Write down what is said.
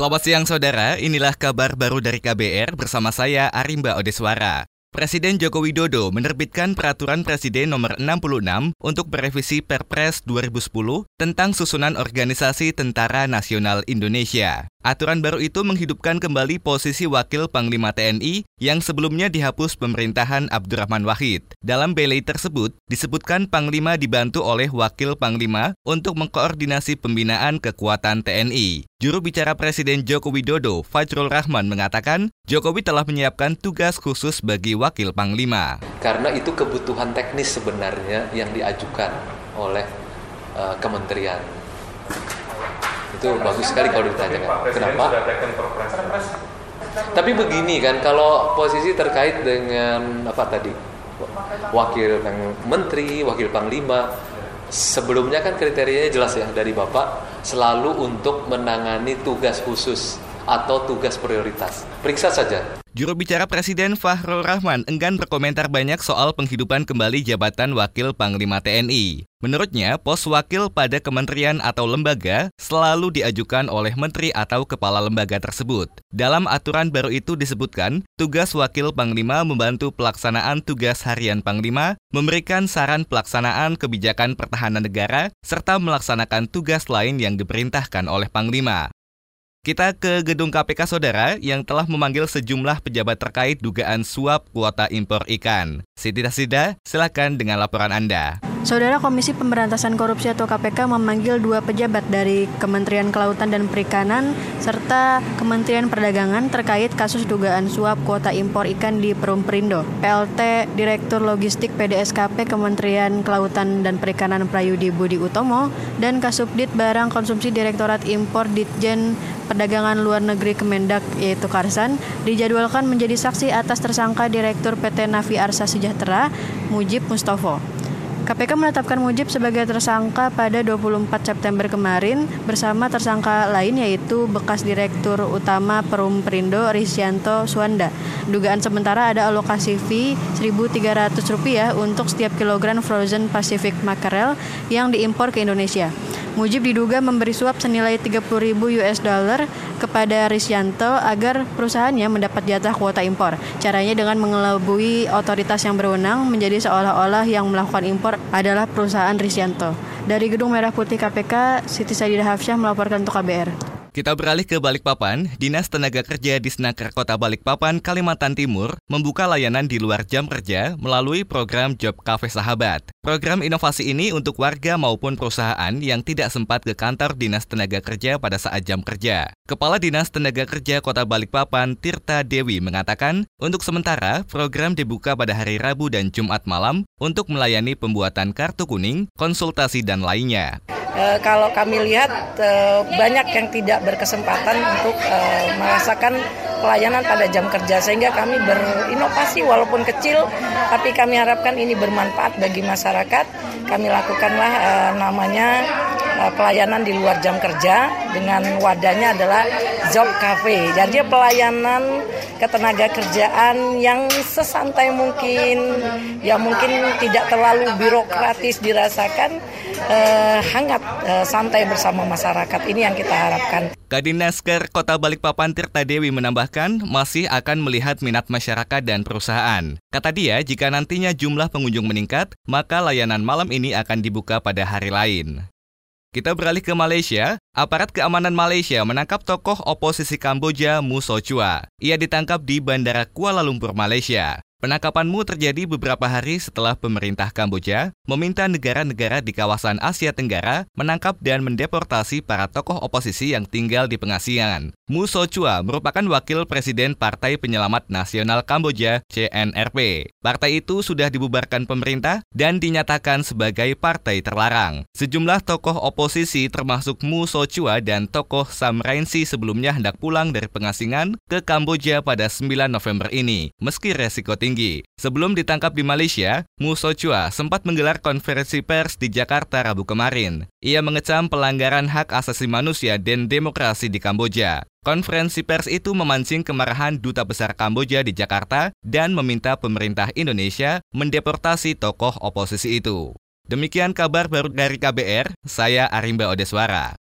Selamat siang saudara, inilah kabar baru dari KBR bersama saya Arimba Odeswara. Presiden Joko Widodo menerbitkan peraturan Presiden nomor 66 untuk merevisi Perpres 2010 tentang susunan organisasi Tentara Nasional Indonesia. Aturan baru itu menghidupkan kembali posisi Wakil Panglima TNI yang sebelumnya dihapus pemerintahan Abdurrahman Wahid. Dalam belai tersebut, disebutkan Panglima dibantu oleh Wakil Panglima untuk mengkoordinasi pembinaan kekuatan TNI. Juru bicara Presiden Joko Widodo, Fajrul Rahman mengatakan, Jokowi telah menyiapkan tugas khusus bagi Wakil Panglima. Karena itu kebutuhan teknis sebenarnya yang diajukan oleh uh, kementerian. Itu bagus sekali kalau ditanyakan. Kenapa? Tapi begini kan, kalau posisi terkait dengan apa tadi, wakil menteri, wakil panglima, sebelumnya kan kriterianya jelas ya dari Bapak selalu untuk menangani tugas khusus atau tugas prioritas. Periksa saja. Juru bicara Presiden Fahrul Rahman enggan berkomentar banyak soal penghidupan kembali jabatan Wakil Panglima TNI. Menurutnya, pos wakil pada kementerian atau lembaga selalu diajukan oleh menteri atau kepala lembaga tersebut. Dalam aturan baru itu disebutkan, tugas wakil Panglima membantu pelaksanaan tugas harian Panglima, memberikan saran pelaksanaan kebijakan pertahanan negara, serta melaksanakan tugas lain yang diperintahkan oleh Panglima. Kita ke gedung KPK Saudara yang telah memanggil sejumlah pejabat terkait dugaan suap kuota impor ikan. Siti Tasida, silakan dengan laporan Anda. Saudara Komisi Pemberantasan Korupsi atau KPK memanggil dua pejabat dari Kementerian Kelautan dan Perikanan serta Kementerian Perdagangan terkait kasus dugaan suap kuota impor ikan di Perum Perindo. PLT Direktur Logistik PDSKP Kementerian Kelautan dan Perikanan Prayudi Budi Utomo dan Kasubdit Barang Konsumsi Direktorat Impor Ditjen Perdagangan Luar Negeri Kemendak yaitu Karsan dijadwalkan menjadi saksi atas tersangka Direktur PT Navi Arsa Sejahtera Mujib Mustofa. KPK menetapkan Mujib sebagai tersangka pada 24 September kemarin bersama tersangka lain yaitu bekas Direktur Utama Perum Perindo Risyanto Suwanda. Dugaan sementara ada alokasi fee Rp1.300 untuk setiap kilogram frozen Pacific mackerel yang diimpor ke Indonesia. Mujib diduga memberi suap senilai 30.000 US dollar kepada Risyanto agar perusahaannya mendapat jatah kuota impor. Caranya dengan mengelabui otoritas yang berwenang menjadi seolah-olah yang melakukan impor adalah perusahaan Risyanto. Dari Gedung Merah Putih KPK, Siti Sadidah Hafsyah melaporkan untuk KBR. Kita beralih ke Balikpapan. Dinas Tenaga Kerja di Senaker Kota Balikpapan, Kalimantan Timur, membuka layanan di luar jam kerja melalui program Job Cafe Sahabat. Program inovasi ini untuk warga maupun perusahaan yang tidak sempat ke kantor Dinas Tenaga Kerja pada saat jam kerja. Kepala Dinas Tenaga Kerja Kota Balikpapan, Tirta Dewi, mengatakan, untuk sementara, program dibuka pada hari Rabu dan Jumat malam untuk melayani pembuatan kartu kuning, konsultasi, dan lainnya e, kalau kami lihat e, banyak yang tidak berkesempatan untuk e, merasakan pelayanan pada jam kerja. Sehingga kami berinovasi walaupun kecil tapi kami harapkan ini bermanfaat bagi masyarakat. Kami lakukanlah e, namanya pelayanan di luar jam kerja dengan wadahnya adalah job cafe jadi pelayanan ketenaga kerjaan yang sesantai mungkin ya mungkin tidak terlalu birokratis dirasakan eh, hangat eh, santai bersama masyarakat ini yang kita harapkan. Kadinasker Kota Balikpapan Tirta Dewi menambahkan masih akan melihat minat masyarakat dan perusahaan. Kata dia, jika nantinya jumlah pengunjung meningkat, maka layanan malam ini akan dibuka pada hari lain. Kita beralih ke Malaysia. Aparat keamanan Malaysia menangkap tokoh oposisi Kamboja Muso Chua. Ia ditangkap di Bandara Kuala Lumpur, Malaysia. Penangkapanmu terjadi beberapa hari setelah pemerintah Kamboja meminta negara-negara di kawasan Asia Tenggara menangkap dan mendeportasi para tokoh oposisi yang tinggal di pengasian. Mu Chua merupakan wakil presiden Partai Penyelamat Nasional Kamboja CNRP. Partai itu sudah dibubarkan pemerintah dan dinyatakan sebagai partai terlarang. Sejumlah tokoh oposisi termasuk Mu Chua dan tokoh Sam Rainsy sebelumnya hendak pulang dari pengasingan ke Kamboja pada 9 November ini, meski resiko tinggi tinggi. Sebelum ditangkap di Malaysia, Muso Chua sempat menggelar konferensi pers di Jakarta Rabu kemarin. Ia mengecam pelanggaran hak asasi manusia dan demokrasi di Kamboja. Konferensi pers itu memancing kemarahan Duta Besar Kamboja di Jakarta dan meminta pemerintah Indonesia mendeportasi tokoh oposisi itu. Demikian kabar baru dari KBR, saya Arimba Odeswara.